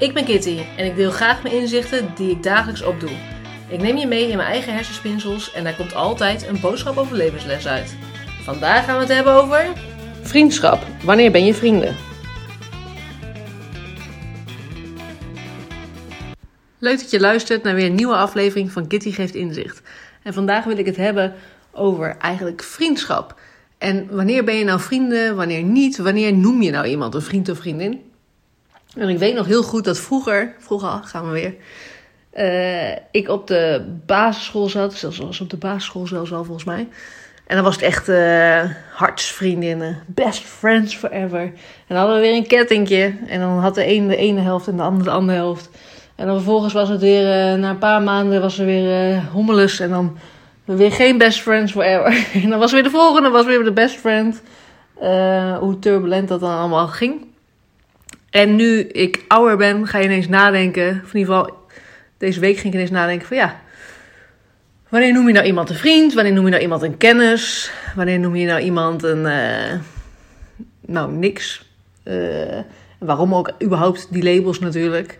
Ik ben Kitty en ik deel graag mijn inzichten die ik dagelijks opdoe. Ik neem je mee in mijn eigen hersenspinsels en daar komt altijd een boodschap over levensles uit. Vandaag gaan we het hebben over. Vriendschap. Wanneer ben je vrienden? Leuk dat je luistert naar weer een nieuwe aflevering van Kitty Geeft Inzicht. En vandaag wil ik het hebben over eigenlijk vriendschap. En wanneer ben je nou vrienden, wanneer niet? Wanneer noem je nou iemand een vriend of vriendin? En ik weet nog heel goed dat vroeger, vroeger gaan we weer, uh, ik op de basisschool zat. Zelfs op de basisschool zelfs al volgens mij. En dan was het echt uh, hartsvriendinnen, best friends forever. En dan hadden we weer een kettingje. En dan had de ene de ene helft en de andere de andere helft. En dan vervolgens was het weer, uh, na een paar maanden was er weer uh, hommeles. En dan weer geen best friends forever. en dan was weer de volgende, was weer de best friend. hoe turbulent dat dan allemaal ging. En nu ik ouder ben, ga je ineens nadenken. Of in ieder geval, deze week ging ik ineens nadenken van ja. Wanneer noem je nou iemand een vriend? Wanneer noem je nou iemand een kennis? Wanneer noem je nou iemand een. Uh, nou, niks. Uh, waarom ook überhaupt die labels natuurlijk.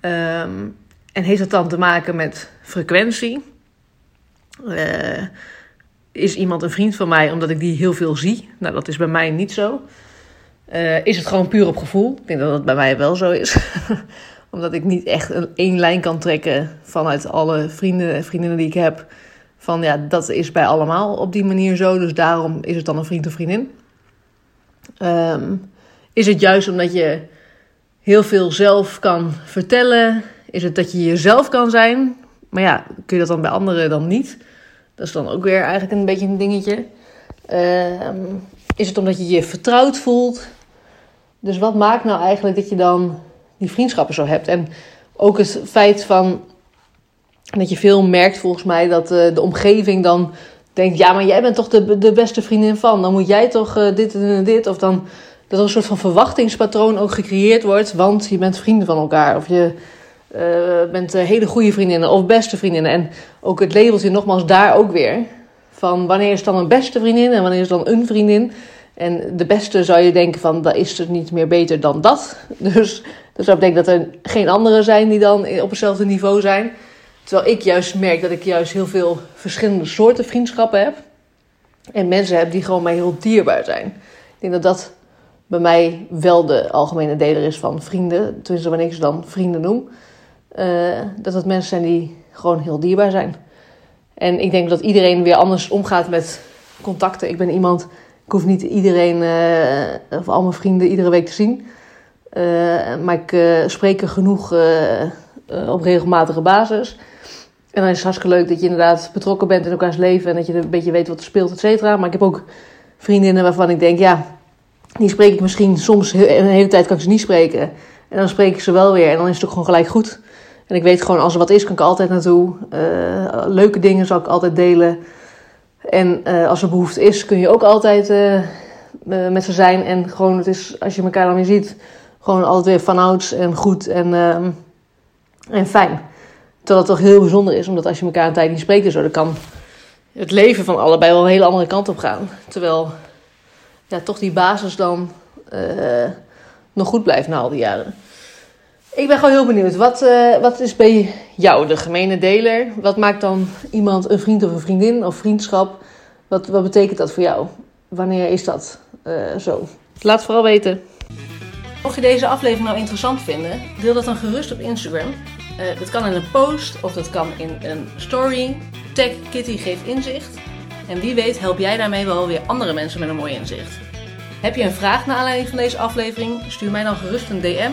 Um, en heeft dat dan te maken met frequentie? Uh, is iemand een vriend van mij omdat ik die heel veel zie? Nou, dat is bij mij niet zo. Uh, is het gewoon puur op gevoel? Ik denk dat dat bij mij wel zo is. Omdat ik niet echt een één lijn kan trekken vanuit alle vrienden en vriendinnen die ik heb. Van ja, dat is bij allemaal op die manier zo. Dus daarom is het dan een vriend of vriendin. Um, is het juist omdat je heel veel zelf kan vertellen? Is het dat je jezelf kan zijn? Maar ja, kun je dat dan bij anderen dan niet? Dat is dan ook weer eigenlijk een beetje een dingetje. Um, is het omdat je je vertrouwd voelt? Dus wat maakt nou eigenlijk dat je dan die vriendschappen zo hebt? En ook het feit van dat je veel merkt volgens mij dat uh, de omgeving dan denkt: ja, maar jij bent toch de, de beste vriendin van, dan moet jij toch uh, dit en dit. Of dan dat er een soort van verwachtingspatroon ook gecreëerd wordt, want je bent vrienden van elkaar. Of je uh, bent hele goede vriendinnen of beste vriendinnen. En ook het labeltje nogmaals daar ook weer. Van wanneer is dan een beste vriendin en wanneer is dan een vriendin. En de beste zou je denken van, dat is het niet meer beter dan dat. Dus, dus dat betekent dat er geen anderen zijn die dan op hetzelfde niveau zijn. Terwijl ik juist merk dat ik juist heel veel verschillende soorten vriendschappen heb. En mensen heb die gewoon mij heel dierbaar zijn. Ik denk dat dat bij mij wel de algemene deler is van vrienden. Tenminste, wanneer ik ze dan vrienden noem. Uh, dat het mensen zijn die gewoon heel dierbaar zijn. En ik denk dat iedereen weer anders omgaat met contacten. Ik ben iemand ik hoef niet iedereen, uh, of al mijn vrienden, iedere week te zien. Uh, maar ik uh, spreek er genoeg op regelmatige basis. En dan is het hartstikke leuk dat je inderdaad betrokken bent in elkaars leven. En dat je een beetje weet wat er speelt, et cetera. Maar ik heb ook vriendinnen waarvan ik denk, ja, die spreek ik misschien soms een hele tijd kan ik ze niet spreken. En dan spreek ik ze wel weer en dan is het ook gewoon gelijk goed. En ik weet gewoon, als er wat is, kan ik altijd naartoe. leuke dingen zal ik altijd delen. En uh, als er behoefte is, kun je ook altijd uh, met ze zijn. En gewoon, het is, als je elkaar dan weer ziet, gewoon altijd weer vanouds en goed en, uh, en fijn. Terwijl het toch heel bijzonder is, omdat als je elkaar een tijd niet spreekt dan kan het leven van allebei wel een hele andere kant op gaan. Terwijl ja, toch die basis dan nog goed blijft na al die jaren. Ik ben gewoon heel benieuwd. Wat, uh, wat is bij jou de gemene deler? Wat maakt dan iemand een vriend of een vriendin of vriendschap? Wat, wat betekent dat voor jou? Wanneer is dat uh, zo? Laat het vooral weten. Mocht je deze aflevering nou interessant vinden, deel dat dan gerust op Instagram. Uh, dat kan in een post of dat kan in een story. Tag Kitty geeft inzicht. En wie weet help jij daarmee wel weer andere mensen met een mooi inzicht. Heb je een vraag naar aanleiding van deze aflevering? Stuur mij dan gerust een DM